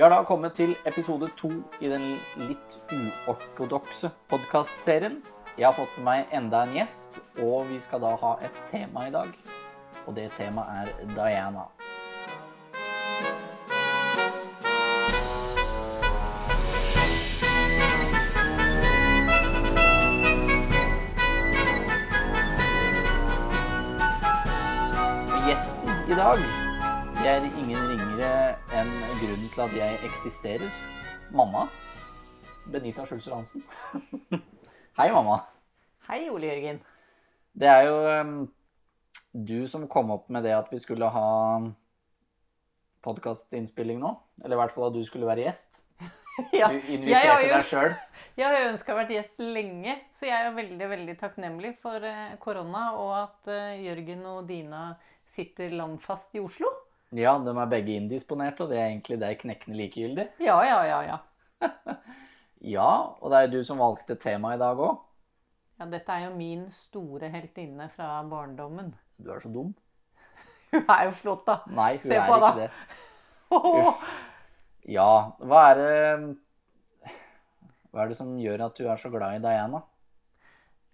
Vi har da kommet til episode to i den litt uortodokse podkastserien. Jeg har fått med meg enda en gjest, og vi skal da ha et tema i dag. Og det temaet er Diana. Gjesten i dag det er ingen ringere en grunn til at jeg eksisterer. Mamma. Benita Schulzer Hansen. Hei, mamma. Hei, Ole Jørgen. Det er jo um, du som kom opp med det at vi skulle ha podkastinnspilling nå. Eller i hvert fall at du skulle være gjest. Ja, Du inviterte jo deg sjøl. jeg har jo ønska å være gjest lenge, så jeg er veldig veldig takknemlig for eh, korona og at eh, Jørgen og Dina sitter landfast i Oslo. Ja, de er begge indisponerte, og det er egentlig deg knekkende likegyldig. Ja, ja, ja, ja. Ja, og det er du som valgte tema i dag òg. ja dette er jo min store heltinne fra barndommen. Du er så dum. Hun er jo flott, da. Nei, hun Se er på, ikke det. Ja, hva er det Hva er det som gjør at du er så glad i Diana?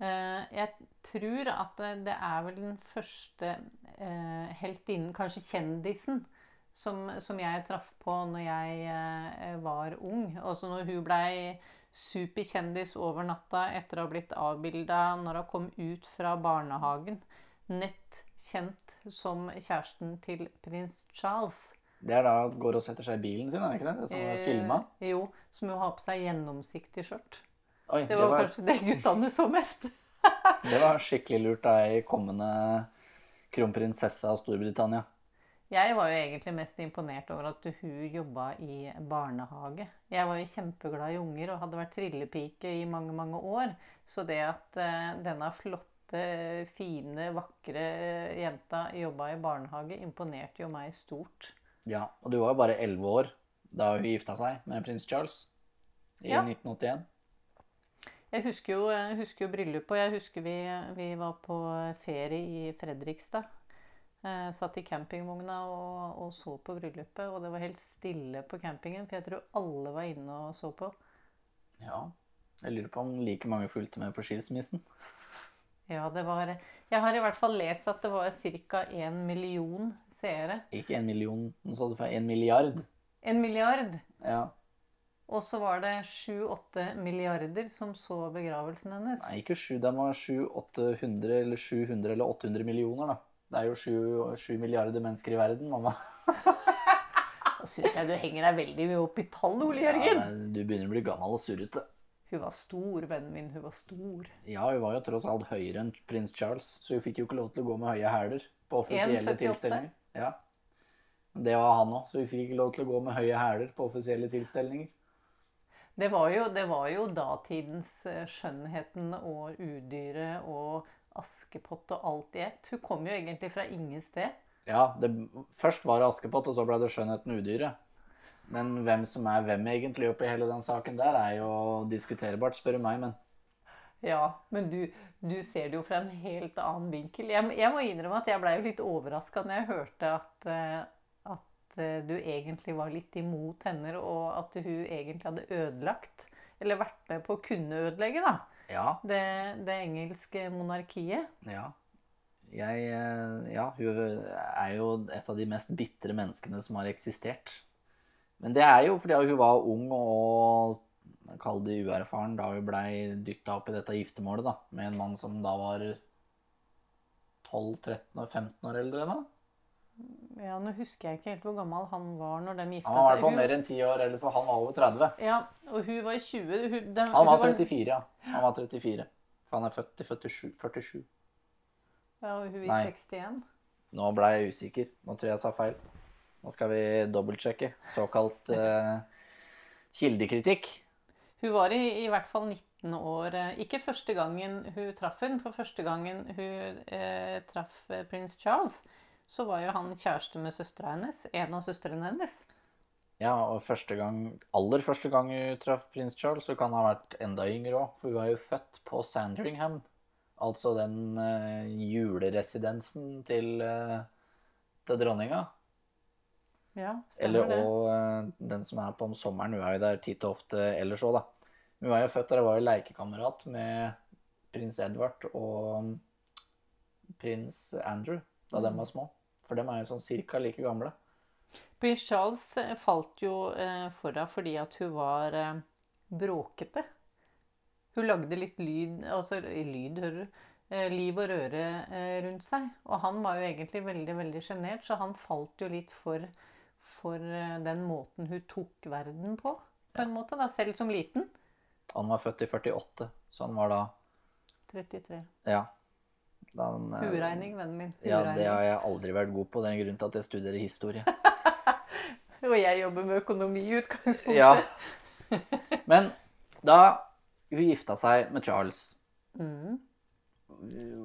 Eh, Jeg tror at det- det er vel den første eh, heltinnen, kanskje kjendisen, som, som jeg traff på når jeg eh, var ung. Også når hun blei superkjendis over natta etter å ha blitt avbilda når hun kom ut fra barnehagen. Nett kjent som kjæresten til prins Charles. Det er da går og setter seg i bilen sin, er det ikke det? som er filma? Eh, Jo, som hun har på seg gjennomsiktig skjørt. Oi, Det var kanskje det guttene så mest. det var skikkelig lurt av ei kommende kronprinsesse av Storbritannia. Jeg var jo egentlig mest imponert over at hun jobba i barnehage. Jeg var jo kjempeglad i unger og hadde vært trillepike i mange, mange år. Så det at eh, denne flotte, fine, vakre jenta jobba i barnehage, imponerte jo meg stort. Ja, og du var jo bare elleve år da hun gifta seg med prins Charles i Ja. 1981. Jeg husker jo, jeg husker jo bryllupet, og jeg husker vi, vi var på ferie i Fredrikstad. Eh, satt i campingvogna og, og så på bryllupet, og det var helt stille på campingen, for jeg tror alle var inne og så på. Ja. Jeg lurer på om like mange fulgte med på skilsmissen. Ja, det var Jeg har i hvert fall lest at det var ca. en million seere. Ikke en million, nå sa du feil. En milliard. En milliard. Ja. Og så var det sju-åtte milliarder som så begravelsen hennes. Nei, ikke sju. Den var sju, 800 eller 700 eller 800 millioner, da. Det er jo sju, sju milliarder mennesker i verden, mamma. Så syns jeg du henger deg veldig mye opp i tall, Ole Jørgen. Ja, du begynner å bli gammel og surrete. Hun var stor, vennen min. Hun var stor. Ja, hun var jo tross alt høyere enn prins Charles, så hun fikk jo ikke lov til å gå med høye hæler på offisielle 1,78. tilstelninger. Ja. Det var han òg, så hun fikk ikke lov til å gå med høye hæler på offisielle tilstelninger. Det var jo, det var jo datidens eh, skjønnheten og udyret og Askepott og alt i ett. Hun kom jo egentlig fra ingen sted. Ja, det, først var det Askepott, og så ble det Skjønnheten udyret. Men hvem som er hvem egentlig oppi hele den saken der, er jo diskuterbart, spør du meg, men Ja, men du, du ser det jo fra en helt annen vinkel. Jeg, jeg må innrømme at jeg blei litt overraska når jeg hørte at, eh, at eh, du egentlig var litt imot henne, og at hun egentlig hadde ødelagt, eller vært med på å kunne ødelegge, da, ja. det, det engelske monarkiet. Ja. Jeg eh, Ja, hun er jo et av de mest bitre menneskene som har eksistert. Men det er jo fordi hun var ung og kall det uerfaren da hun blei dytta opp i dette giftermålet da, med en mann som da var 12, 13 og 15 år eldre. da. Ja, Nå husker jeg ikke helt hvor gammel han var når de gifta Han var i hvert fall mer enn 10 år eller for han var over 30. Ja, og hun var 20. Hun, de, Han var hun 34, ja. Han var 34. For han er født i 47. 47. Ja, og hun i 61. Nå ble jeg usikker. Nå tror jeg jeg sa feil. Nå skal vi dobbeltsjekke. Såkalt eh, kildekritikk. Hun var i, i hvert fall 19 år. Ikke første gangen hun traff henne, for første gangen hun eh, traff eh, prins Charles, så var jo han kjæreste med søstera hennes. En av søstrene hennes. Ja, og første gang, aller første gang hun traff prins Charles, så kan han ha vært enda yngre òg. For hun var jo født på Sandringham. Altså den uh, juleresidensen til, uh, til dronninga. Ja, Eller stemmer det. og eh, den som er på om sommeren. Hun er jo der titt og ofte ellers òg, da. Hun var jo født der og var jo lekekamerat med prins Edvard og prins Andrew da de Mm. var små. For dem er jo sånn cirka like gamle. Prins Charles eh, falt jo eh, for henne fordi at hun var eh, bråkete. Hun lagde litt lyd, altså lyd, hører du, eh, liv og røre eh, rundt seg. Og han var jo egentlig veldig, veldig sjenert, så han falt jo litt for, for eh, den måten hun tok verden på, på en måte, da, selv som liten. Han var født i 48, så han var da 33. Ja. Han, eh, Huregning, vennen min. Ja, det har jeg aldri vært god på. Det er grunnen til at jeg studerer historie. Og jeg jobber med økonomi i utgangspunktet. Ja. Men da hun gifta seg med Charles, Mm.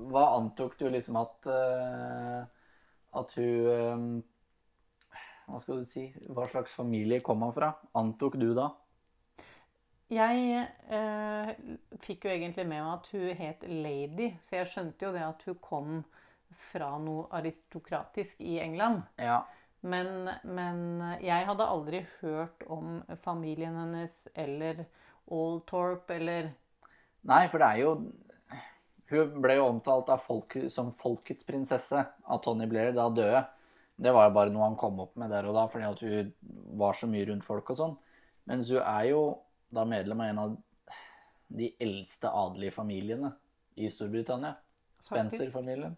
hva antok du liksom at uh, At hun um, Hva skal du si? Hva slags familie kom han fra? Antok du da? Jeg eh, fikk jo egentlig med meg at hun het Lady, så jeg skjønte jo det at hun kom fra noe aristokratisk i England. Ja. Men, men jeg hadde aldri hørt om familien hennes eller Alltorp eller Nei, for det er jo Hun ble jo omtalt av folk, som folkets prinsesse av Tony Blair da døde. Det var jo bare noe han kom opp med der og da, fordi at hun var så mye rundt folk og sånn. Mens hun er jo da medlem av en av de eldste adelige familiene i Storbritannia. Spencer-familien.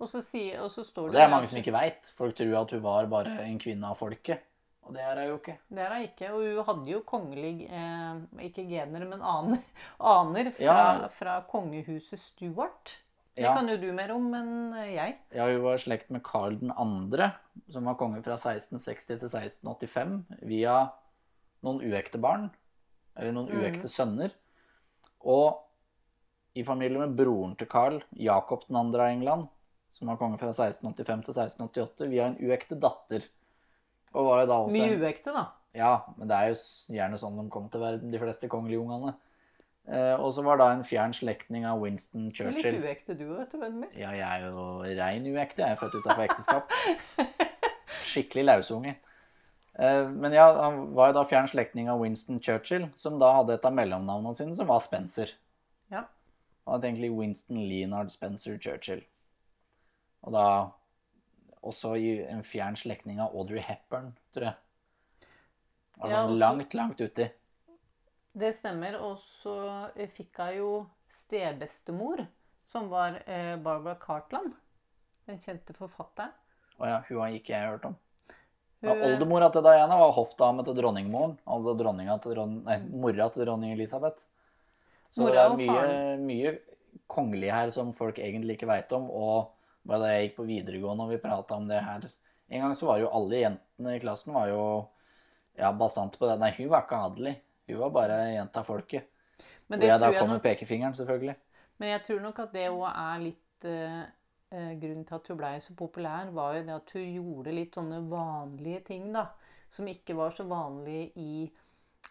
Og og så står Og det det er mange som ikke veit. Folk tror at hun var bare en kvinne av folket. Og det er hun jo ikke. Det er hun ikke. Og hun hadde jo kongelig eh, Ikke gener, men aner, aner fra, Ja. fra kongehuset Stuart. Det Ja. kan jo du mer om enn jeg. Ja, hun var i slekt med Karl 2., som var konge fra 1660 til 1685, via noen uekte barn, eller noen Mhm. uekte sønner. Og i familie med broren til Carl, Jakob 2. av England, som var konge fra 1685 til 1688, via en uekte datter. Og var jo da også Mye uekte, da. Ja, men det er jo gjerne sånn de kom til verden, de fleste kongelige ungene. Eh, og så var da en fjern slektning av Winston er litt uekte du, vet du, vennen min. Ja, jeg er jo rein uekte. Jeg er født utafor ekteskap. Skikkelig lausunge. Eh, Men ja, han var jo da fjern slektning av Winston Churchill, som da hadde et av mellomnavnene sine, som var Spencer. Ja. Han het egentlig Winston Leonard Spencer Churchill. Og da også i en fjern slektning av Audrey Hepburn, tror jeg. Altså Ja, også- langt, langt uti. Det stemmer. Og så eh, fikk hun jo stebestemor, som var eh, Barbara Cartland. Den kjente forfatteren. Og ja, hun har ikke jeg hørt om. Ja, oldemora til Diana var hoffdame til dronningmoren, altså dronninga til dron... Nei, mora til dronning Elisabeth. Så Mora det er mye, mye kongelig her som folk egentlig ikke veit om. Og bare da jeg gikk på videregående og vi prata om det her En gang så var jo alle jentene i klassen var jo ja, bastante på det. Nei, hun var ikke adelig. Hun var bare jenta av folket. men, Og det jeg da nok, pekefingeren, selvfølgelig. men jeg tror nok at det òg er litt eh, eh, Grunnen til at hun blei så populær, var jo det at hun gjorde litt sånne vanlige ting, da. Som ikke var så vanlige i,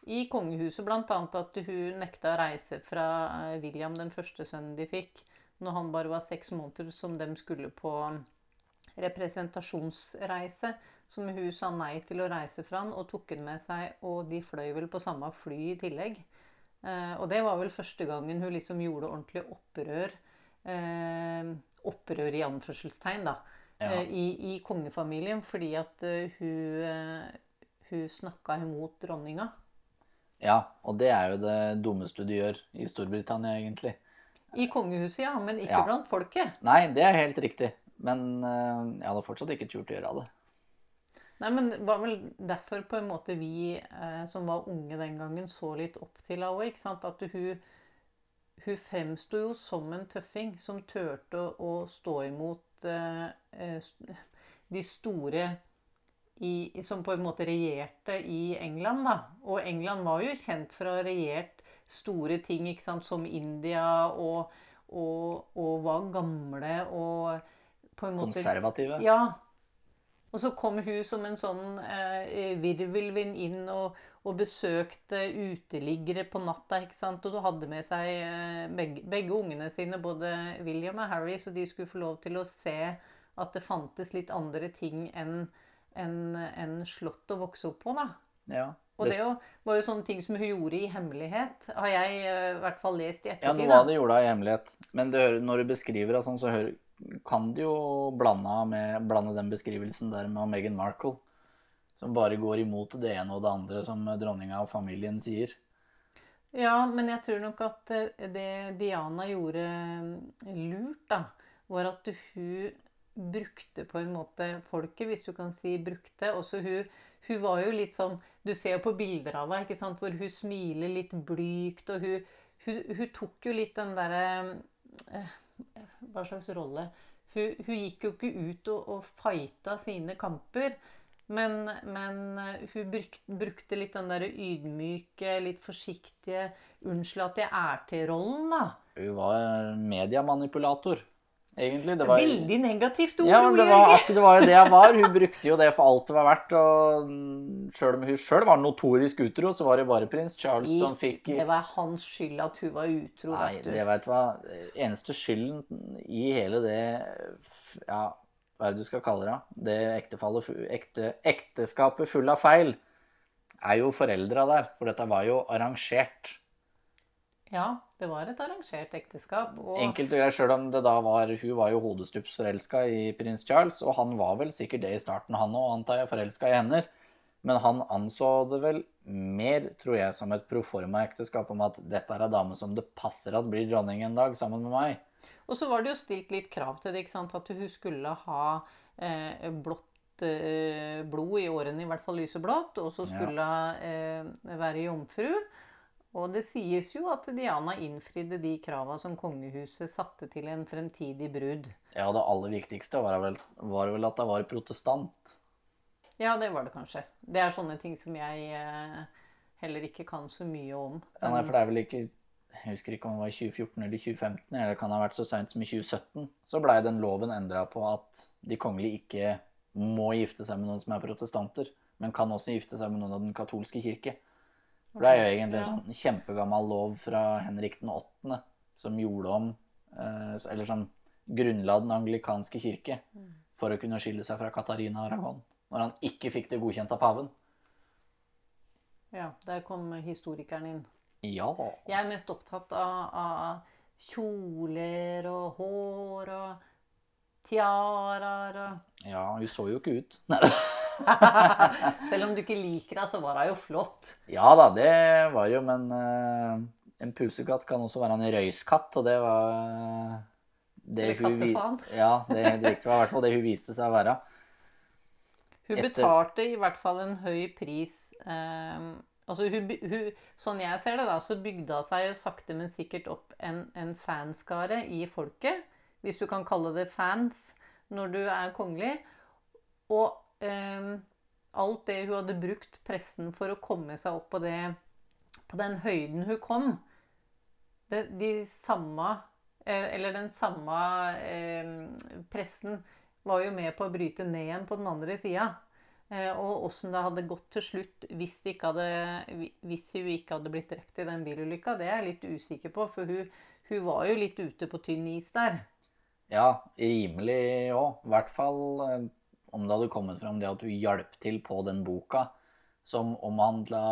i kongehuset. Blant annet at hun nekta å reise fra eh, William, den første sønnen de fikk, når han bare var seks måneder, som de skulle på representasjonsreise. Som hun sa nei til å reise fra han, og tok han med seg, og de fløy vel på samme fly i tillegg. Eh, og det var vel første gangen hun liksom gjorde ordentlig opprør. Eh, opprør i anførselstegn, da. Ja. Eh, i, I kongefamilien, fordi at eh, hun, eh, hun snakka imot dronninga. ja, og det er jo det dummeste du gjør i Storbritannia, egentlig. I kongehuset, ja, men ikke Ja. blant folket. Nei, det er helt riktig. Men jeg hadde fortsatt ikke turt å gjøre det. Nei, men Det var vel derfor på en måte vi eh, som var unge den gangen, så litt opp til henne sant, At hun, hun fremsto jo som en tøffing som turte å, stå imot eh, eh, de store i, som på en måte regjerte i England. da. Og England var jo kjent for å ha regjert store ting, ikke sant, som India, og, og, og var gamle og på en måte Konservative. ja. Og så kom hun som en sånn eh, virvelvind inn og, og besøkte uteliggere på natta. ikke sant? Og du hadde med seg eh, begge, begge ungene sine, både William og Harry, så de skulle få lov til å se at det fantes litt andre ting enn en, en slott å vokse opp på, da. Ja. Og Det- jo, var jo sånne ting som hun gjorde i hemmelighet, har jeg eh, i hvert fall lest i ettertid. Ja, noe av det gjorde hun i hemmelighet. Men det, når du beskriver det sånn, så hører, kan du jo blande, med, blande den beskrivelsen der med Meghan Markle. Som bare går imot det ene og det andre som dronninga og familien sier. Ja, men jeg tror nok at eh, det Diana gjorde eh, lurt, da, var at hun brukte på en måte folket, hvis du kan si brukte. Også hun, hun var jo litt sånn Du ser jo på bilder av henne, ikke sant, hvor hun smiler litt blygt, og hun, hun, hun tok jo litt den derre eh, Hva slags rolle? Hun, hun gikk jo ikke ut og, og fighta sine kamper. Men, men eh, hun brukte, brukte litt den der ydmyke, litt forsiktige 'unnskyld at jeg er til'-rollen, da. Hun var mediemanipulator, egentlig. Det var, Veldig negativt ord, ja, men det var, Jørgen. det var jo det jeg var. Hun brukte jo det for alt det var verdt. Og sjøl om hun sjøl var notorisk utro, så var det bare prins Charles som fikk Det var hans skyld at hun var utro, Nei, vet du. det veit hva. Eneste skylden i hele det Ja, hva er det du skal kalle det? Det ektefallet, ekte, ekteskapet full av feil, er jo foreldra der. For dette var jo arrangert. Ja, det var et arrangert ekteskap. Og Enkelt og greit, sjøl om det da var Hun var jo hodestups forelska i prins Charles, og han var vel sikkert det i starten, han òg, antar jeg, forelska i henne. Men han anså det vel mer, tror jeg, som et proforma-ekteskap om at dette er ei dame som det passer at blir dronning en dag, sammen med meg. Og så var det jo stilt litt krav til det, ikke sant? at hun skulle ha eh, blått eh, blod i årene, i hvert fall lyseblått, og så skulle hun eh, være jomfru. Og det sies jo at Diana innfridde de krava som kongehuset satte til en fremtidig brud. Ja, det aller viktigste var vel, var vel at hun var protestant. Ja, det var det kanskje. Det er sånne ting som jeg eh, heller ikke kan så mye om. Ja, nei, for det er vel ikke Jeg husker ikke om det var i 2014 eller 2015, eller det kan ha vært så seint som i 2017. Så blei den loven endra på at de kongelige ikke må gifte seg med noen som er protestanter, men kan også gifte seg med noen av den katolske kirke. For det er jo egentlig en sånn kjempegammel lov fra Henrik den 8., som gjorde om eh, Eller som grunnla den anglikanske kirke for å kunne skille seg fra Katarina Aragon. Når han ikke fikk det godkjent av paven. Ja, der kom historikeren inn. Ja. Jeg er mest opptatt av, av kjoler og hår og tiaraer og Ja, hun så jo ikke ut. Selv om du ikke liker henne, så var hun jo flott. Ja da, det var jo, men eh, en pusekatt kan også være en røyskatt, og det var eh, det Eller hun kattefaen. Ja, det er helt riktig. var i hvert fall det hun viste seg å være. Hun betalte i hvert fall en høy pris. Eh, altså hun, hun, sånn jeg ser det, da, så bygde hun seg jo sakte, men sikkert opp en, en fanskare i folket. Hvis du kan kalle det fans når du er kongelig. Og eh, alt det hun hadde brukt pressen for å komme seg opp på, det, på den høyden hun kom det, De samme eh, Eller den samme eh, pressen var jo med på å bryte ned igjen på den andre sida. Eh, og åssen det hadde gått til slutt hvis, hadde, hvis hun ikke hadde blitt drept i den bilulykka, det er jeg litt usikker på. For hun, hun var jo litt ute på tynn is der. Ja, rimelig òg. I hvert fall eh, om det hadde kommet fram det at hun hjalp til på den boka som omhandla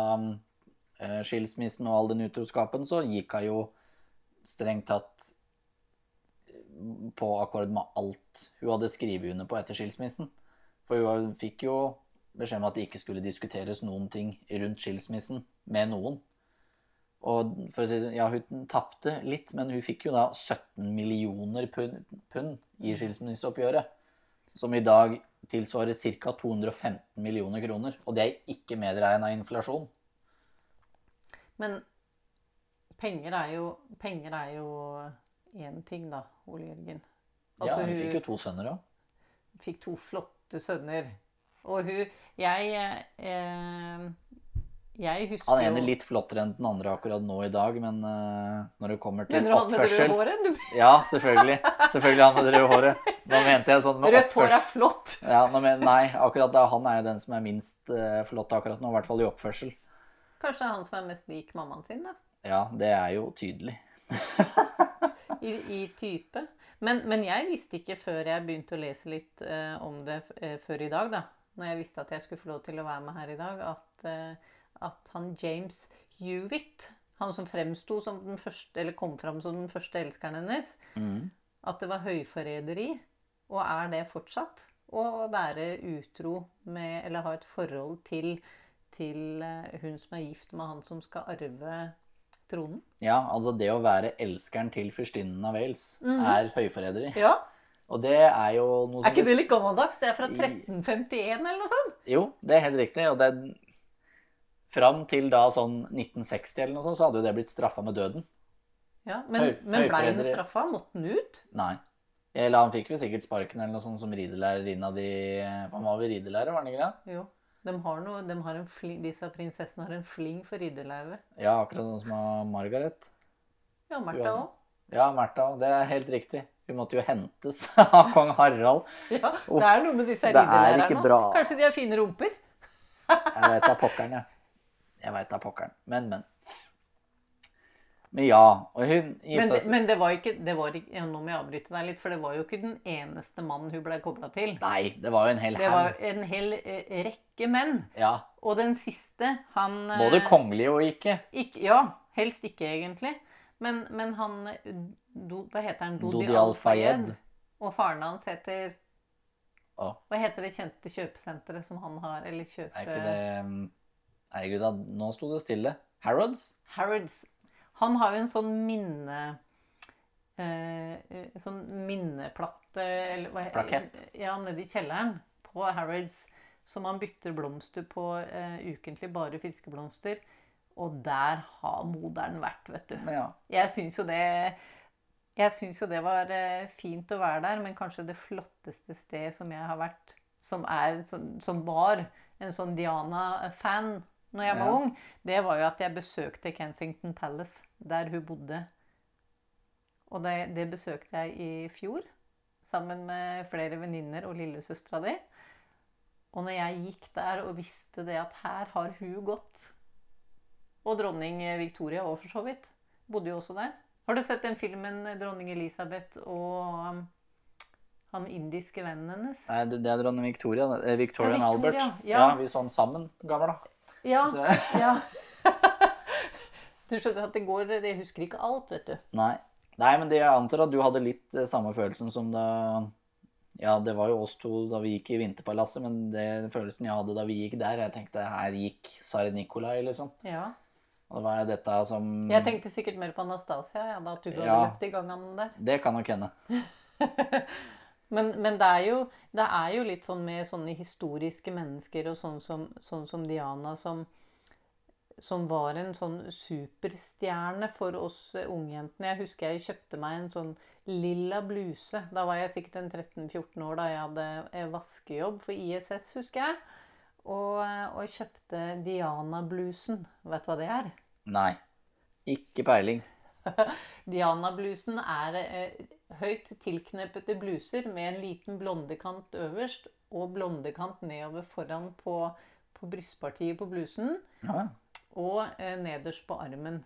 eh, skilsmissen og all den utroskapen, så gikk hun jo strengt tatt på akkord med alt hun hadde skrevet under på etter skilsmissen. For hun fikk jo beskjed om at det ikke skulle diskuteres noen ting rundt skilsmissen med noen. Og for å si det, ja, hun tapte litt, men hun fikk jo da 17 millioner pund, pund i skilsmisseoppgjøret. Som i dag tilsvarer ca. 215 millioner kroner. Og det er ikke medregna inflasjon. Men penger er jo Penger er jo én ting, da, Ole Jørgen. Ja, Altså, hun fikk jo to sønner òg. fikk to flotte sønner. Og hun Jeg eh, Jeg husker Han ene er litt flottere enn den andre akkurat nå i dag, men uh, når det kommer til oppførsel Mener du han med det røde håret? Ja, selvfølgelig. Selvfølgelig han med det røde håret. Nå mente jeg sånn med rødt hår er flott! Ja, men, nei, akkurat da, han er jo den som er minst uh, flott akkurat nå, i hvert fall i oppførsel. Kanskje det er han som er mest lik mammaen sin, da. Ja, det er jo tydelig. I, i type. Men, men jeg visste ikke før jeg begynte å lese litt uh, om det før i dag, da. Når jeg visste at jeg skulle få lov til å være med her i dag, at, eh, at han James Hewitt, han som fremsto som den første, eller kom fram som den første elskeren hennes, Mm. at det var høyforræderi, og er det fortsatt, å være utro med, eller ha et forhold til, til eh, hun som er gift med han som skal arve tronen. Ja, altså det å være elskeren til fyrstinnen av Wales Mhm. er høyforræderi. Ja, Og det er jo noe som... Er ikke det litt gammeldags? Det er fra 1351 eller noe sånt? Jo, det er helt riktig. Og det Fram til da sånn 1960 eller noe sånt, så hadde jo det blitt straffa med døden. Ja, men, Høy- men den høyforræderi. straffa? Måtte den ut? Nei. Eller han fikk vel sikkert sparken eller noe sånt som ridelærerinna di Han var vel ridelærer, var han ikke det? Jo. De har noe, de har en fling, disse prinsessene har en fling for ridelærere. Ja, akkurat sånn som Margaret. Ja, Märtha Ja. òg. Ja, Märtha. Det er helt riktig. Hun måtte jo hentes av kong Harald. Ja, Uff, det er noe med disse er riddelærerne. altså. Kanskje de har fine rumper? Jeg veit da pokkeren, jeg. Jeg veit da pokkeren. Men, men. Men ja. Og hun Men, gifta seg men det var ikke, det var ikke ja, Nå må jeg avbryte deg litt, for det var jo ikke den eneste mannen hun ble kobla til. Nei, det var jo en hel Det var en hel eh, rekke menn. Ja. Og den siste, han eh, Både kongelige og ikke. Ikke, ja, helst ikke egentlig. Men, men han eh, do, Hva heter han? Dodi, Dodi Al-Fayed. Og faren hans heter Å. Hva heter det kjente kjøpesenteret som han har? Eller kjøpe... Er ikke det um, Herregud, da, nå sto det stille. Harrods? Harrods. Han har jo en sånn minne... Eh, eh, sånn minneplatte eller hva Plakett. Ja, nedi kjelleren på Harrods. Som han bytter blomster på eh, ukentlig. Bare friske blomster. Og der har moderen vært, vet du. Ja. Jeg syns jo det jeg syns jo det var eh, fint å være der, men kanskje det flotteste sted som jeg har vært, som, er, som, som var en sånn Diana-fan når jeg var Ja. ung, det var jo at jeg besøkte Kensington Palace, der hun bodde. Og det, det besøkte jeg i fjor, sammen med flere venninner og lillesøstera di. Og når jeg gikk der og visste det at her har hun gått Og dronning Victoria òg, for så vidt. Bodde jo også der. Har du sett den filmen 'Dronning Elisabeth' og um, han indiske vennen hennes? Nei, det er dronning Victoria. eh, Victoria Ja, og Albert. Ja. ja. vi den sammen gammel, da. Ja. Ja. Du skjønner at det går Jeg husker ikke alt, vet du. nei. nei, men det, jeg antar at du hadde litt eh, samme følelsen som da Ja, det var jo oss to da vi gikk i Vinterpalasset, men det følelsen jeg hadde da vi gikk der Jeg tenkte her gikk Tsar Nikolai, liksom. Ja. Og det var dette som Jeg tenkte sikkert mer på Anastasia, ja, da at du hadde Ja. løpt i gangene der. Det kan nok hende. Men, men det, er jo, det er jo litt sånn med sånne historiske mennesker og sånn som, sånn som Diana, som, som var en sånn superstjerne for oss ungjentene. Jeg husker jeg kjøpte meg en sånn lilla bluse. Da var jeg sikkert en 13-14 år da jeg hadde eh, vaskejobb for ISS, husker jeg. Og, og kjøpte Diana-blusen. Vet du hva det er? Nei. Ikke peiling. Diana-blusen er eh, høyt tilknepete bluser med en liten blondekant øverst og blondekant nedover foran på, på brystpartiet på blusen Ja. og eh, nederst på armen.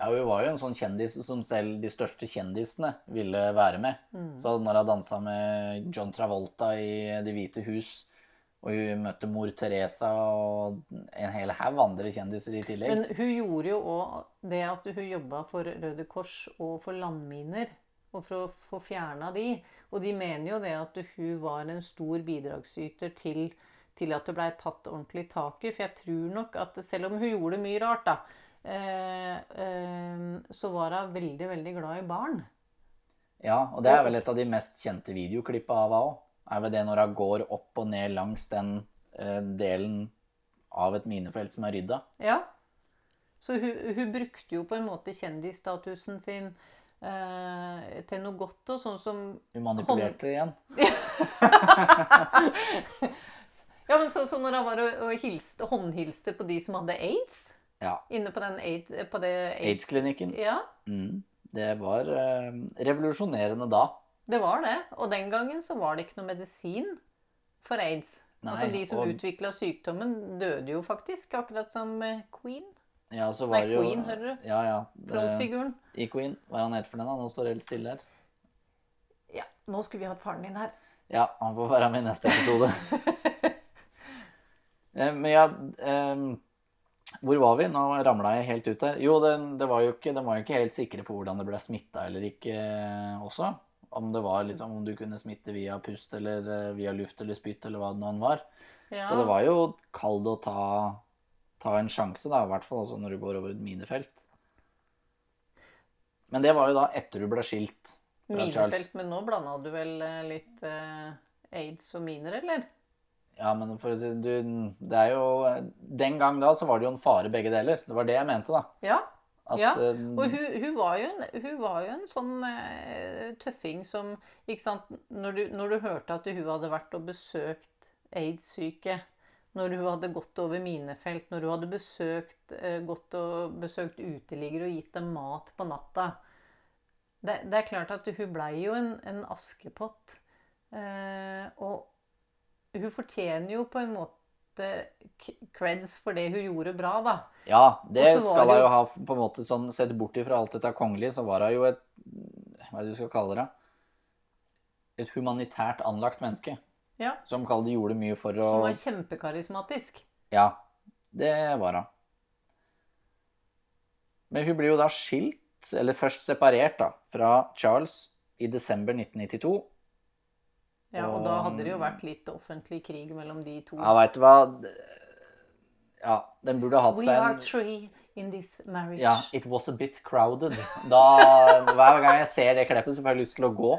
Ja, hun var jo en sånn kjendis som selv de største kjendisene ville være med. Mm. Så når hun dansa med John Travolta i Det hvite hus, og hun møtte mor Teresa og en hel haug andre kjendiser i tillegg Men hun gjorde jo òg det at hun jobba for Røde Kors og for landminer. Og for å få fjerna de. Og de mener jo det at hun var en stor bidragsyter til, til at det blei tatt ordentlig tak i. For jeg tror nok at selv om hun gjorde mye rart, da, eh, eh, så var hun veldig, veldig glad i barn. Ja, og det er vel et av de mest kjente videoklippa av henne òg. Er vel det når hun går opp og ned langs den eh, delen av et minefelt som er rydda. Ja. Så hun, hun brukte jo på en måte kjendisstatusen sin eh, til noe godt, og sånn som Hun manipulerte det igjen. Ja, men så, så når han var og, og hilste, håndhilste på de som hadde aids Ja. Inne på den AIDS, på det Aids-klinikken. Ja, Mm. Det var eh, revolusjonerende da. Det var det. Og den gangen så var det ikke noe medisin for aids. Nei, altså De som og- utvikla sykdommen, døde jo faktisk, akkurat som eh, Queen. Ja, så Nei, var jo Queen, hører du? Ja, ja. Frontfiguren. I Queen. Hva er han het for den, da? Nå står det helt stille her. Ja, nå skulle vi hatt faren din her. Ja, han får være med i neste episode. Eh, Men ja um, Hvor var vi? Nå ramla jeg helt ut der. Jo, den, det var jo ikke, de var jo ikke helt sikre på hvordan det ble smitta eller ikke eh, også. Om det var liksom, om du kunne smitte via pust eller eh, via luft eller spytt eller hva det nå var. Ja. Så det var jo kall det å ta, ta en sjanse, da, i hvert fall også når du går over et minefelt. Men det var jo da etter du ble skilt fra Charles. Minefelt, men nå blanda du vel eh, litt eh, aids og miner, eller? Ja, men for å si du, det er jo Den gang da så var det jo en fare begge deler. Det var det jeg mente, da. Ja. At, Ja, eh, Og hun, hun, var jo en, hun var jo en sånn eh, tøffing som sant, når du, når du hørte at hun hadde vært og besøkt aids-syke, når hun hadde gått over minefelt, når hun hadde besøkt, eh, gått og besøkt uteliggere og gitt dem mat på natta Det, det er klart at hun blei jo en, en askepott. Eh, og hun fortjener jo på en måte creds for det hun gjorde bra, da. Ja, det skal hun jo- ha på en måte sånn Sett bort ifra alt dette kongelige, så var hun jo et Hva er det du skal kalle det? Et humanitært anlagt menneske. Ja. Som kall det gjorde mye for å Som var kjempekarismatisk. Ja, det var hun. Men hun blir jo da skilt, eller først separert, da, fra Charles i desember 1992. Ja, og Og- da hadde det jo vært litt offentlig krig mellom de to. Ja, veit du hva Ja, den burde hatt We seg are three in this marriage. Ja, it was a bit crowded. Da, hver gang jeg ser det kleppet, så får jeg lyst til å gå.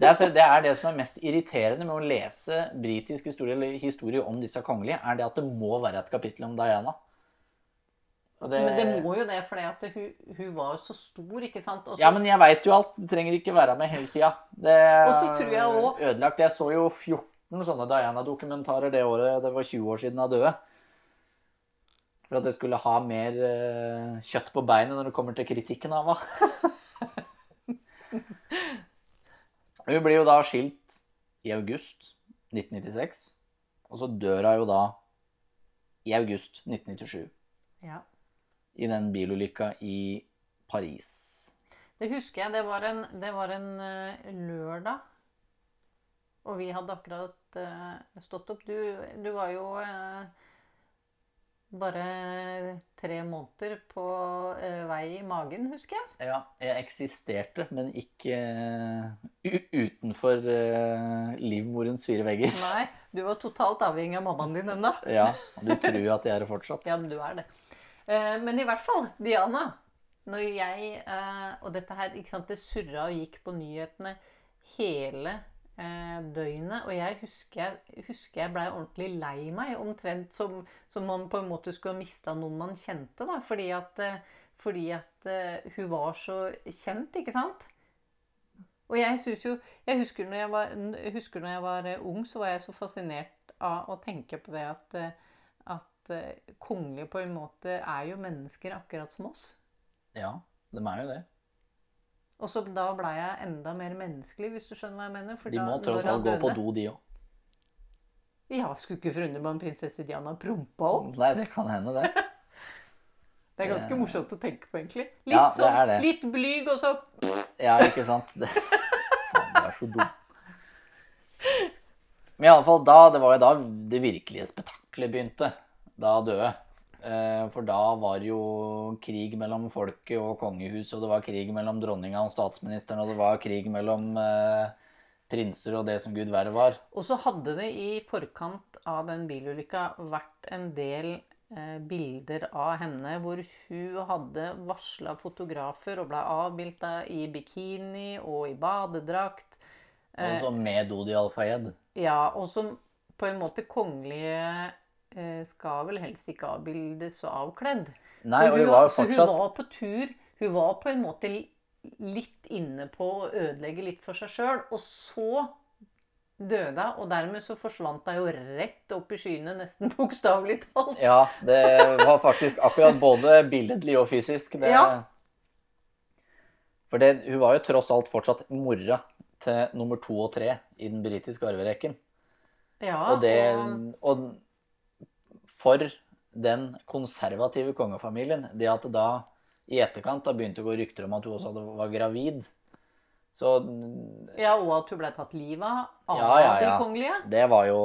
Det er, det er det som er mest irriterende med å lese britisk historie, eller historie om disse kongelige, er det at det må være et kapittel om Diana. Det- Men det må jo det, for hun, hun var jo så stor, ikke sant? Også... Ja, men jeg veit jo alt. Det trenger ikke være med hele tida. Det tror jeg også- Ødelagt. Jeg så jo 14 sånne Diana-dokumentarer det året det var 20 år siden hun døde. For at jeg skulle ha mer uh, kjøtt på beinet når det kommer til kritikken av henne. Hun blir jo da skilt i august 1996. Og så dør hun jo da i august 1997 ja. I den bilulykka i Paris. Det husker jeg. Det var en, det var en eh, lørdag. Og vi hadde akkurat uh, stått opp. Du, du var jo uh, bare tre måneder på uh, vei i magen, husker jeg. Ja, jeg eksisterte, men ikke utenfor livmorens fire vegger. Nei, du var totalt avhengig av mammaen din ennå. Ja, og du tror at jeg er det fortsatt. Ja, men du er det. Eh, men i hvert fall, Diana. Når jeg eh, Og dette her, ikke sant, det surra og gikk på nyhetene hele eh, døgnet. Og jeg husker, husker jeg blei ordentlig lei meg, omtrent som, som man på en måte skulle ha mista noen man kjente. da, Fordi at, fordi at hun var så kjent, ikke sant? Og jeg jo Jeg husker når jeg var, husker når jeg var ung, så var jeg så fascinert av å tenke på det at, eh, at eh, kongelige på en måte er jo mennesker akkurat som oss. Ja, de er jo det. Og så da blei jeg enda mer menneskelig, hvis du skjønner hva jeg mener. For De da, må tross alt gå på do, de òg. Ja, skulle ikke forundre meg om prinsesse Diana prompa om. Nei, det kan hende, det. Det er ganske Det- morsomt å tenke på, egentlig. Litt Ja, det sånn, er det. litt blyg, og så Ja, ikke sant? Det, faen, du er så dum. Men i alle fall da, det var jo da det virkelige spetakkelet begynte. Da døde. Eh, For da var det jo krig mellom folket og kongehuset, og det var krig mellom dronninga og statsministeren, og det var krig mellom eh, prinser og det som gud verre var. Og så hadde det i forkant av den bilulykka vært en del eh, bilder av henne hvor hun hadde varsla fotografer og ble avbilda i bikini og i badedrakt. Altså med Dodi Al-Fayed. Ja, og som på en måte kongelige skal vel helst ikke avbildes så avkledd. Nei, Så og hun var jo så hun var på tur. Hun var på en måte litt inne på å ødelegge litt for seg sjøl. Og så døde hun, og dermed så forsvant hun jo rett opp i skyene, nesten bokstavelig talt. Ja, det var faktisk akkurat både billedlig og fysisk. Det, Ja. For det, hun var jo tross alt fortsatt mora til nummer to og tre i den britiske arverekken. Ja, Og, det, og og for den konservative kongefamilien, det at da i etterkant da begynte å gå rykter om at hun også var gravid, Så Ja, og at hun ble tatt livet av ja, Ja, ja, de kongelige. det var jo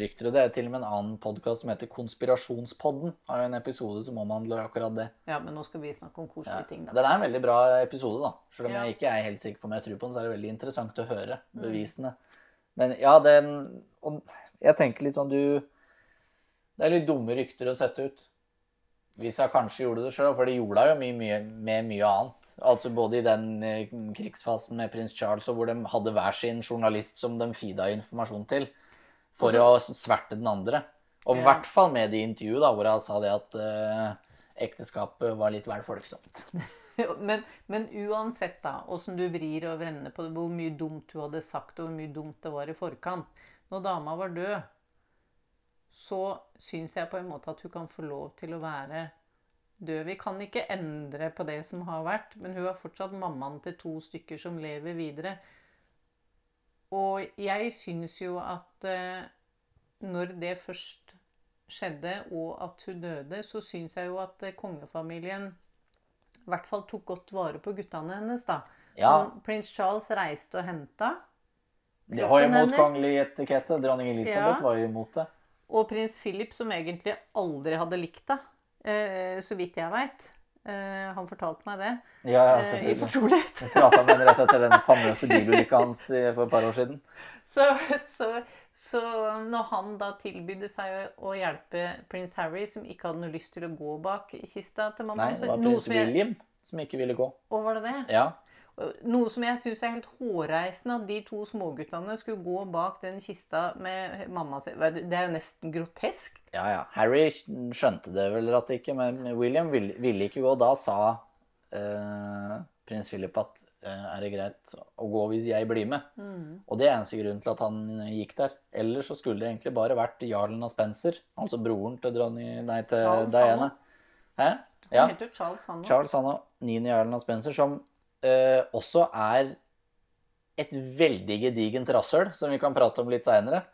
rykter. Og det er til og med en annen podkast som heter Konspirasjonspodden. Har jo en episode som omhandler akkurat det. Ja, men nå skal vi snakke om koselige ting, da. Den er en veldig bra episode, da. Selv om jeg ikke er helt sikker på om jeg tror på den, så er det veldig interessant å høre Mm. bevisene. Men ja, den Og jeg tenker litt sånn du Det er litt dumme rykter å sette ut. Hvis jeg kanskje gjorde det sjøl, for det gjorde jeg jo mye, mye, med mye annet. Altså både i den eh, krigsfasen med prins Charles, og hvor de hadde hver sin journalist som de feeda informasjon til, for å sverte den andre. Og i Ja. hvert fall med det intervjuet da, hvor jeg sa det at uh, ekteskapet var litt vel folksomt. Men, men uansett, da, åssen du vrir og vrenner på det, hvor mye dumt du hadde sagt, og hvor mye dumt det var i forkant Når dama var død, så syns jeg på en måte at hun kan få lov til å være død. Vi kan ikke endre på det som har vært, men hun er fortsatt mammaen til to stykker som lever videre. Og jeg syns jo at eh, når det først skjedde, og at hun døde, så syns jeg jo at eh, kongefamilien i hvert fall tok godt vare på guttene hennes, da. Ja, Prins Charles reiste og henta. det var kroppen kongelig etikette. Dronning Elisabeth Ja. var jo imot det. Og prins Philip, som egentlig aldri hadde likt det, eh, så vidt jeg veit. Eh, han fortalte meg det Ja, ja, eh, i fortrolighet. Jeg prata med ham rett etter den famøse bilulykka hans for et par år siden. Så, så, så når han da tilbydde seg å, hjelpe prins Harry, som ikke hadde noe lyst til å gå bak kista til mamma Nei, det var prins William jeg- som ikke ville gå. Å, var det det? Ja. Noe som jeg syns er helt hårreisende, at de to småguttene skulle gå bak den kista med mamma si. Det er jo nesten grotesk. ja, ja. Harry skjønte det vel at det ikke, men William ville, ville ikke gå. Da sa eh, prins Philip at eh, er det greit å gå hvis jeg blir med? Og det er eneste grunnen til at han gikk der. Ellers så skulle det egentlig bare vært jarlen av Spencer, altså broren til, dronning, nei, til Charles Diana. Hæ? Han heter Charles, han. Charles han og niende jarlen av Spencer, som eh, også er et veldig gedigent rasshøl, som vi kan prate om litt seinere.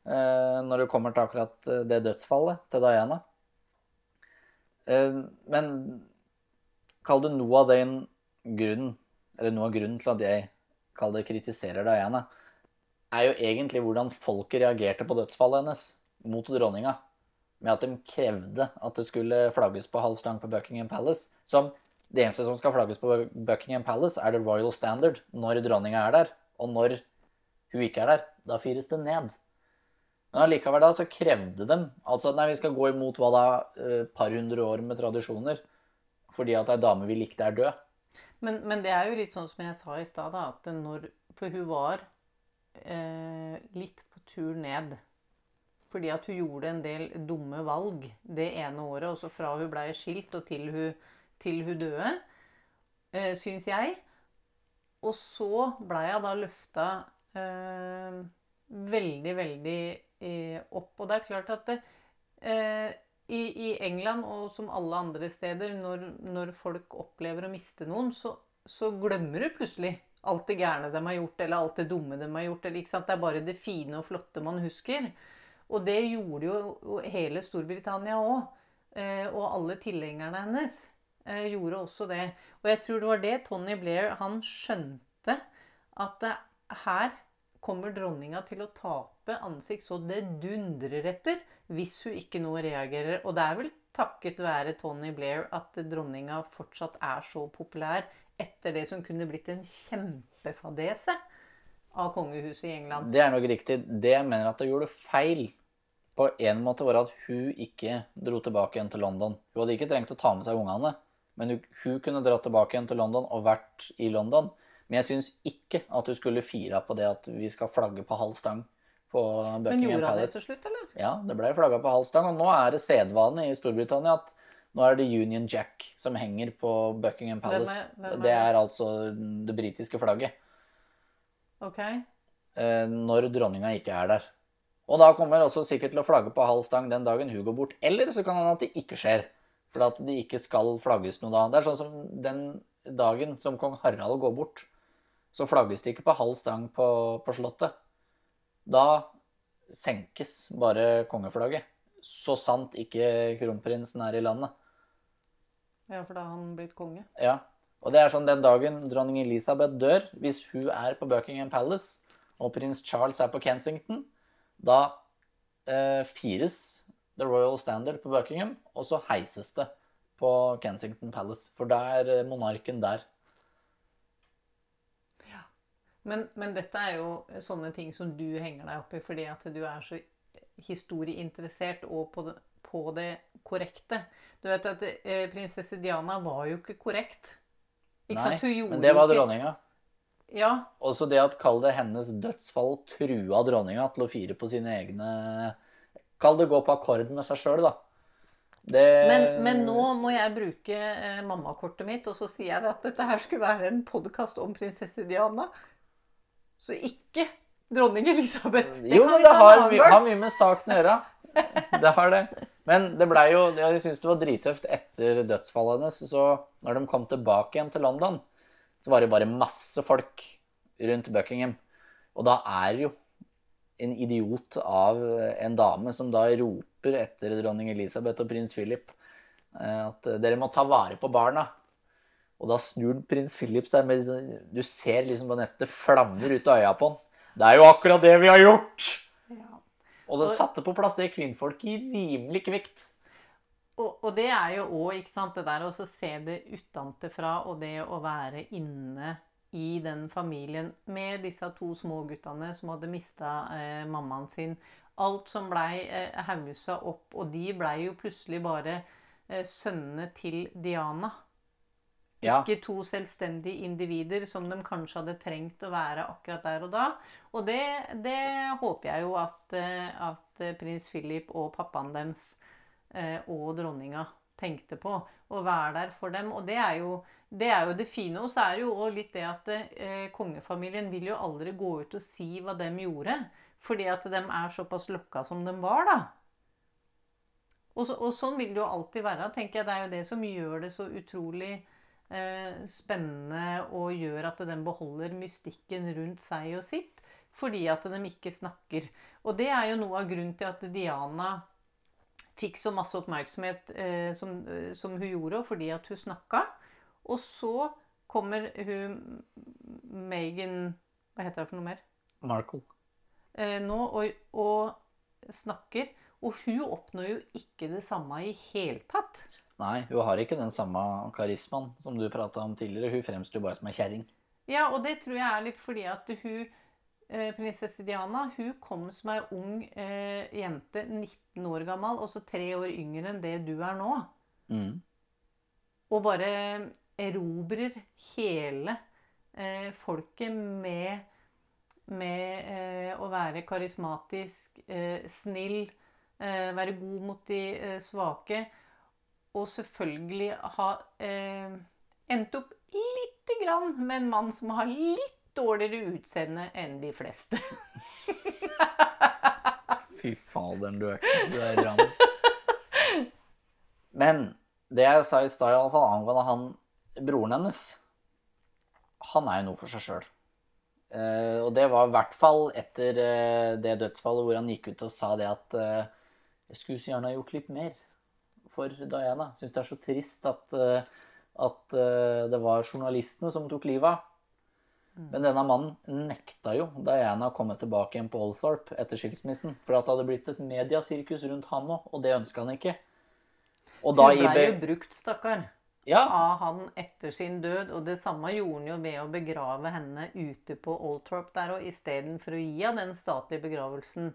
når det kommer til akkurat eh, det dødsfallet til Diana. Eh, men kall det noe av den grunnen, eller noe av grunnen til at jeg kall det kritiserer Diana, er jo egentlig hvordan folket reagerte på dødsfallet hennes mot dronninga. Med at de krevde at det skulle flagges på halv stang på Buckingham Palace. Som det eneste som skal flagges på Buckingham Palace, er the Royal Standard når dronninga er der. Og når hun ikke er der, da fires det ned. Men allikevel da så krevde dem altså nei, vi skal gå imot hva da, et par hundre år med tradisjoner. Fordi at ei dame vi likte, er død. Men, men det er jo litt sånn som jeg sa i stad, at når For hun var eh, litt på tur ned. Fordi at hun gjorde en del dumme valg det ene året, også fra hun blei skilt og til hun, til hun døde, eh, syns jeg. Og så blei jeg da løfta eh, veldig, veldig eh, opp. Og det er klart at det, eh, i, I England og som alle andre steder, når, når folk opplever å miste noen, så, så glemmer du plutselig alt det gærne de har gjort, eller alt det dumme de har gjort. Eller? Det er bare det fine og flotte man husker. Og det gjorde jo hele Storbritannia òg. Og alle tilhengerne hennes eh, gjorde også det. Og jeg tror det var det Tony Blair Han skjønte at her kommer dronninga til å tape ansikt så det dundrer etter hvis hun ikke nå reagerer. Og det er vel takket være Tony Blair at dronninga fortsatt er så populær etter det som kunne blitt en kjempefadese av kongehuset i England. Det er nok riktig. Det jeg mener at hun gjorde feil på en måte, var at hun ikke dro tilbake igjen til London. Hun hadde ikke trengt å ta med seg ungene, men hun, kunne dra tilbake igjen til London og vært i London. Men jeg syns ikke at hun skulle fira på det at vi skal flagge på halv stang på Men gjorde han det til slutt, eller? Ja, det ble flagga på halv stang, og nå er det sedvane i Storbritannia at nå er det Union Jack som henger på Buckingham Hvem er- Palace. hvem er det det? er altså det britiske flagget. Ok. eh, når dronninga ikke er der. Og da kommer også sikkert til å flagge på halv stang den dagen hun går bort. Eller så kan det hende at det ikke skjer. For at de ikke skal flagges noe da. Det er sånn som den dagen som kong Harald går bort, så flagges det ikke på halv stang på, på Slottet. Da senkes bare kongeflagget. Så sant ikke kronprinsen er i landet. Ja, for da har han blitt konge. Ja. Og det er sånn den dagen dronning Elisabeth dør, hvis hun er på Buckingham Palace og prins Charles er på Kensington, da eh, fires The Royal Standard på Buckingham, og så heises det på Kensington Palace. For da er eh, monarken der. Men, men dette er jo sånne ting som du henger deg opp i fordi at du er så historieinteressert og på det, på det korrekte. Du vet at eh, prinsesse Diana var jo ikke korrekt. Ikke Nei, sant? Men det var dronninga. Ja, Også det at kall det hennes dødsfall trua dronninga til å fire på sine egne Kall det gå på akkord med seg sjøl, da. Det men, men nå må jeg bruke eh, mammakortet mitt, og så sier jeg at dette her skulle være en podkast om prinsesse Diana. Så ikke dronning Elisabeth. Det Jo, kan men det har, my har mye med saken å gjøre. Det har det. Men det blei jo Jeg syns det var drittøft etter dødsfallet hennes. Så når de kom tilbake igjen til London, så var det bare masse folk rundt Buckingham. Og da er jo en idiot av en dame som da roper etter dronning Elisabeth og prins Philip eh, at dere må ta vare på barna. Og da snur prins Philip seg med Du ser liksom på neste flammer ut av øya på han. Det er jo akkurat det vi har gjort! Ja. Og det satte på plass det kvinnfolket rimelig kvikt. Og, og det er jo òg, ikke sant, det der å se det utenfra og det å være inne i den familien med disse to små guttene som hadde mista eh, mammaen sin. Alt som blei eh, haussa opp, og de blei jo plutselig bare eh, sønnene til Diana. Ja. Ikke to selvstendige individer som de kanskje hadde trengt å være akkurat der og da. Og det, det håper jeg jo at, eh, at eh, prins Philip og pappaen deres eh, og dronninga tenkte på. Å være der for dem. Og det er jo det, er jo det fine. Og så er det jo også litt det at eh, kongefamilien vil jo aldri gå ut og si hva de gjorde. Fordi at de er såpass lokka som de var, da. Og, så, og sånn vil det jo alltid være. tenker jeg. Det er jo det som gjør det så utrolig eh, spennende og gjør at de beholder mystikken rundt seg og sitt. Fordi at de ikke snakker. Og det er jo noe av grunnen til at Diana fikk så masse oppmerksomhet eh, som, eh, som hun gjorde, fordi at hun snakka. Og så kommer hun Megan Hva heter det for noe mer? Markle. eh, nå og, og snakker. Og hun oppnår jo ikke det samme i hele tatt. Nei, hun har ikke den samme karismaen som du prata om tidligere. Hun fremstår bare som ei kjerring. Ja, og det tror jeg er litt fordi at hun eh, Prinsesse Diana hun kom som ei ung eh, jente, 19 år gammel, og så tre år yngre enn det du er nå. Mm. Og bare erobrer hele eh, folket med, med eh, å være karismatisk, eh, snill, eh, være god mot de eh, svake. Og selvfølgelig ha eh, endt opp lite grann med en mann som har litt dårligere utseende enn de fleste. Fy faderen, du er, du er ram. Men det jeg sa i stad, iallfall angående han broren hennes Han er jo noe for seg sjøl. Uh, og det var i hvert fall etter uh, det dødsfallet hvor han gikk ut og sa det at uh, Jeg skulle så gjerne ha gjort litt mer for Diana. Syns det er så trist at, eh, at eh, det var journalistene som tok livet av. Men denne mannen nekta jo Diana å komme tilbake igjen på Althorp etter skilsmissen. For at det hadde blitt et mediasirkus rundt han òg, og det ønska han ikke. Og da Hun ble blei jo brukt, stakkar. Ja, av han etter sin død. Og det samme gjorde han jo ved å begrave henne ute på Oldtrop der og istedenfor å gi henne den statlige begravelsen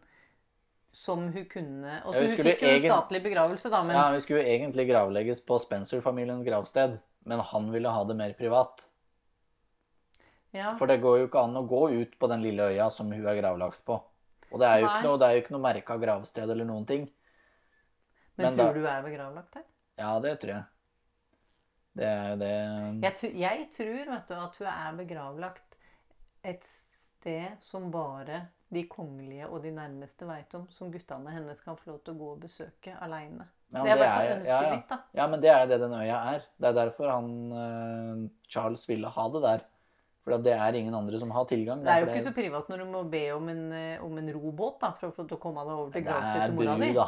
som hun kunne. Og så hun hun fikk jo egen- statlig begravelse, da, men ja, hun skulle jo egentlig gravlegges på Spencer-familiens gravsted, men han ville ha det mer privat. ja. For det går jo ikke an å gå ut på den lille øya som hun er gravlagt på. Og det er jo Nei. ikke noe, det er jo ikke noe merka gravsted eller noen ting. Men, men da- tror du er begravlagt der? Ja, det tror jeg. Det er jo det Jeg, jeg tror vet du, at hun er begravlagt et sted som bare de kongelige og de nærmeste veit om, som guttene hennes kan få lov til å gå og besøke aleine. Ja, det er bare er- fall ja, ja. mitt, da. Ja, men det er jo det den øya er. Det er derfor han eh, Charles ville ha det der. For det er ingen andre som har tilgang. Det er jo ikke så privat når du må be om en, eh, om en robåt da, for å få komme deg over til Det gravstedet er til mora bru, di. da.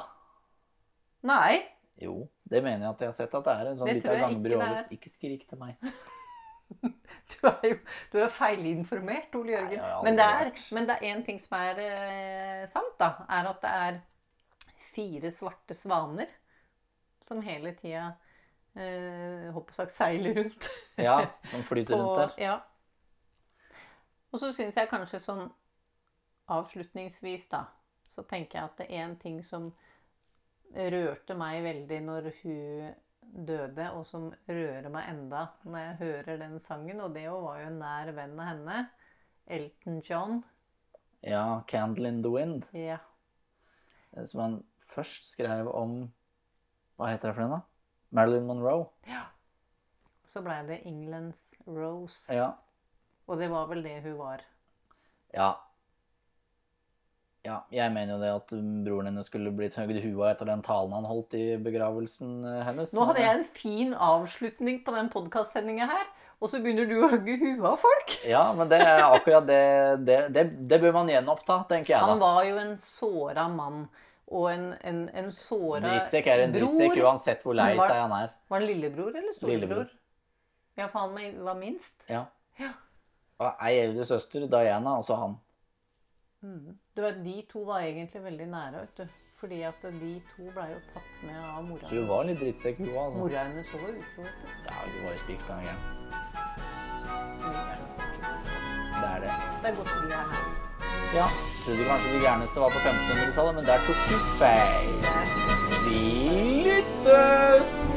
Nei. Jo, det mener jeg at jeg har sett at det er en sånn Det liten tror gangbru over. er. Ikke skrik til meg. Du er jo du er feilinformert, Ole Jørgen. Nei, men, det er, men det er én ting som er eh, sant, da. Er at det er fire svarte svaner som hele tida eh, håper sagt seiler rundt. Ja, som flyter rundt der. ja. Og så syns jeg kanskje sånn avslutningsvis, da, så tenker jeg at det er en ting som rørte meg veldig når hun døde, og som rører meg enda når jeg hører den sangen, og det var jo en nær venn av henne, Elton John. Ja, 'Candle in the Wind', Ja. eh, som han først skrev om Hva heter det for den, da? Marilyn Monroe. Så blei det Englands Rose, Ja. og det var vel det hun var. Ja. Ja, jeg mener jo det at broren hennes skulle blitt høgd huet etter den talen han holdt i begravelsen eh, hennes. Nå hadde jeg en fin avslutning på den podkastsendinga her, og så begynner du å hogge huet av folk. Ja, men det er akkurat det Det, det, det bør man gjenoppta, tenker jeg da. Han var jo en såra mann. Og en, en, en såra Drittsekk er en drittsekk uansett hvor lei seg han er. Var han lillebror eller storebror? Lillebror. Ja, for han var minst. Ja. Ja. Og ei eldre søster, Diana, og så han. Du vet, De to var egentlig veldig nære, vet du. Fordi at de to blei jo tatt med av mora Så hun var litt drittsekk, hun. Altså. Mora hennes var utro, vet du. Ja, hun var jo spikfløyen gæren. Det er det. Det er godt vi er her. Ja. Trodde kanskje de gærneste var på 1500-tallet, men der tok du feil. Vi lyttes!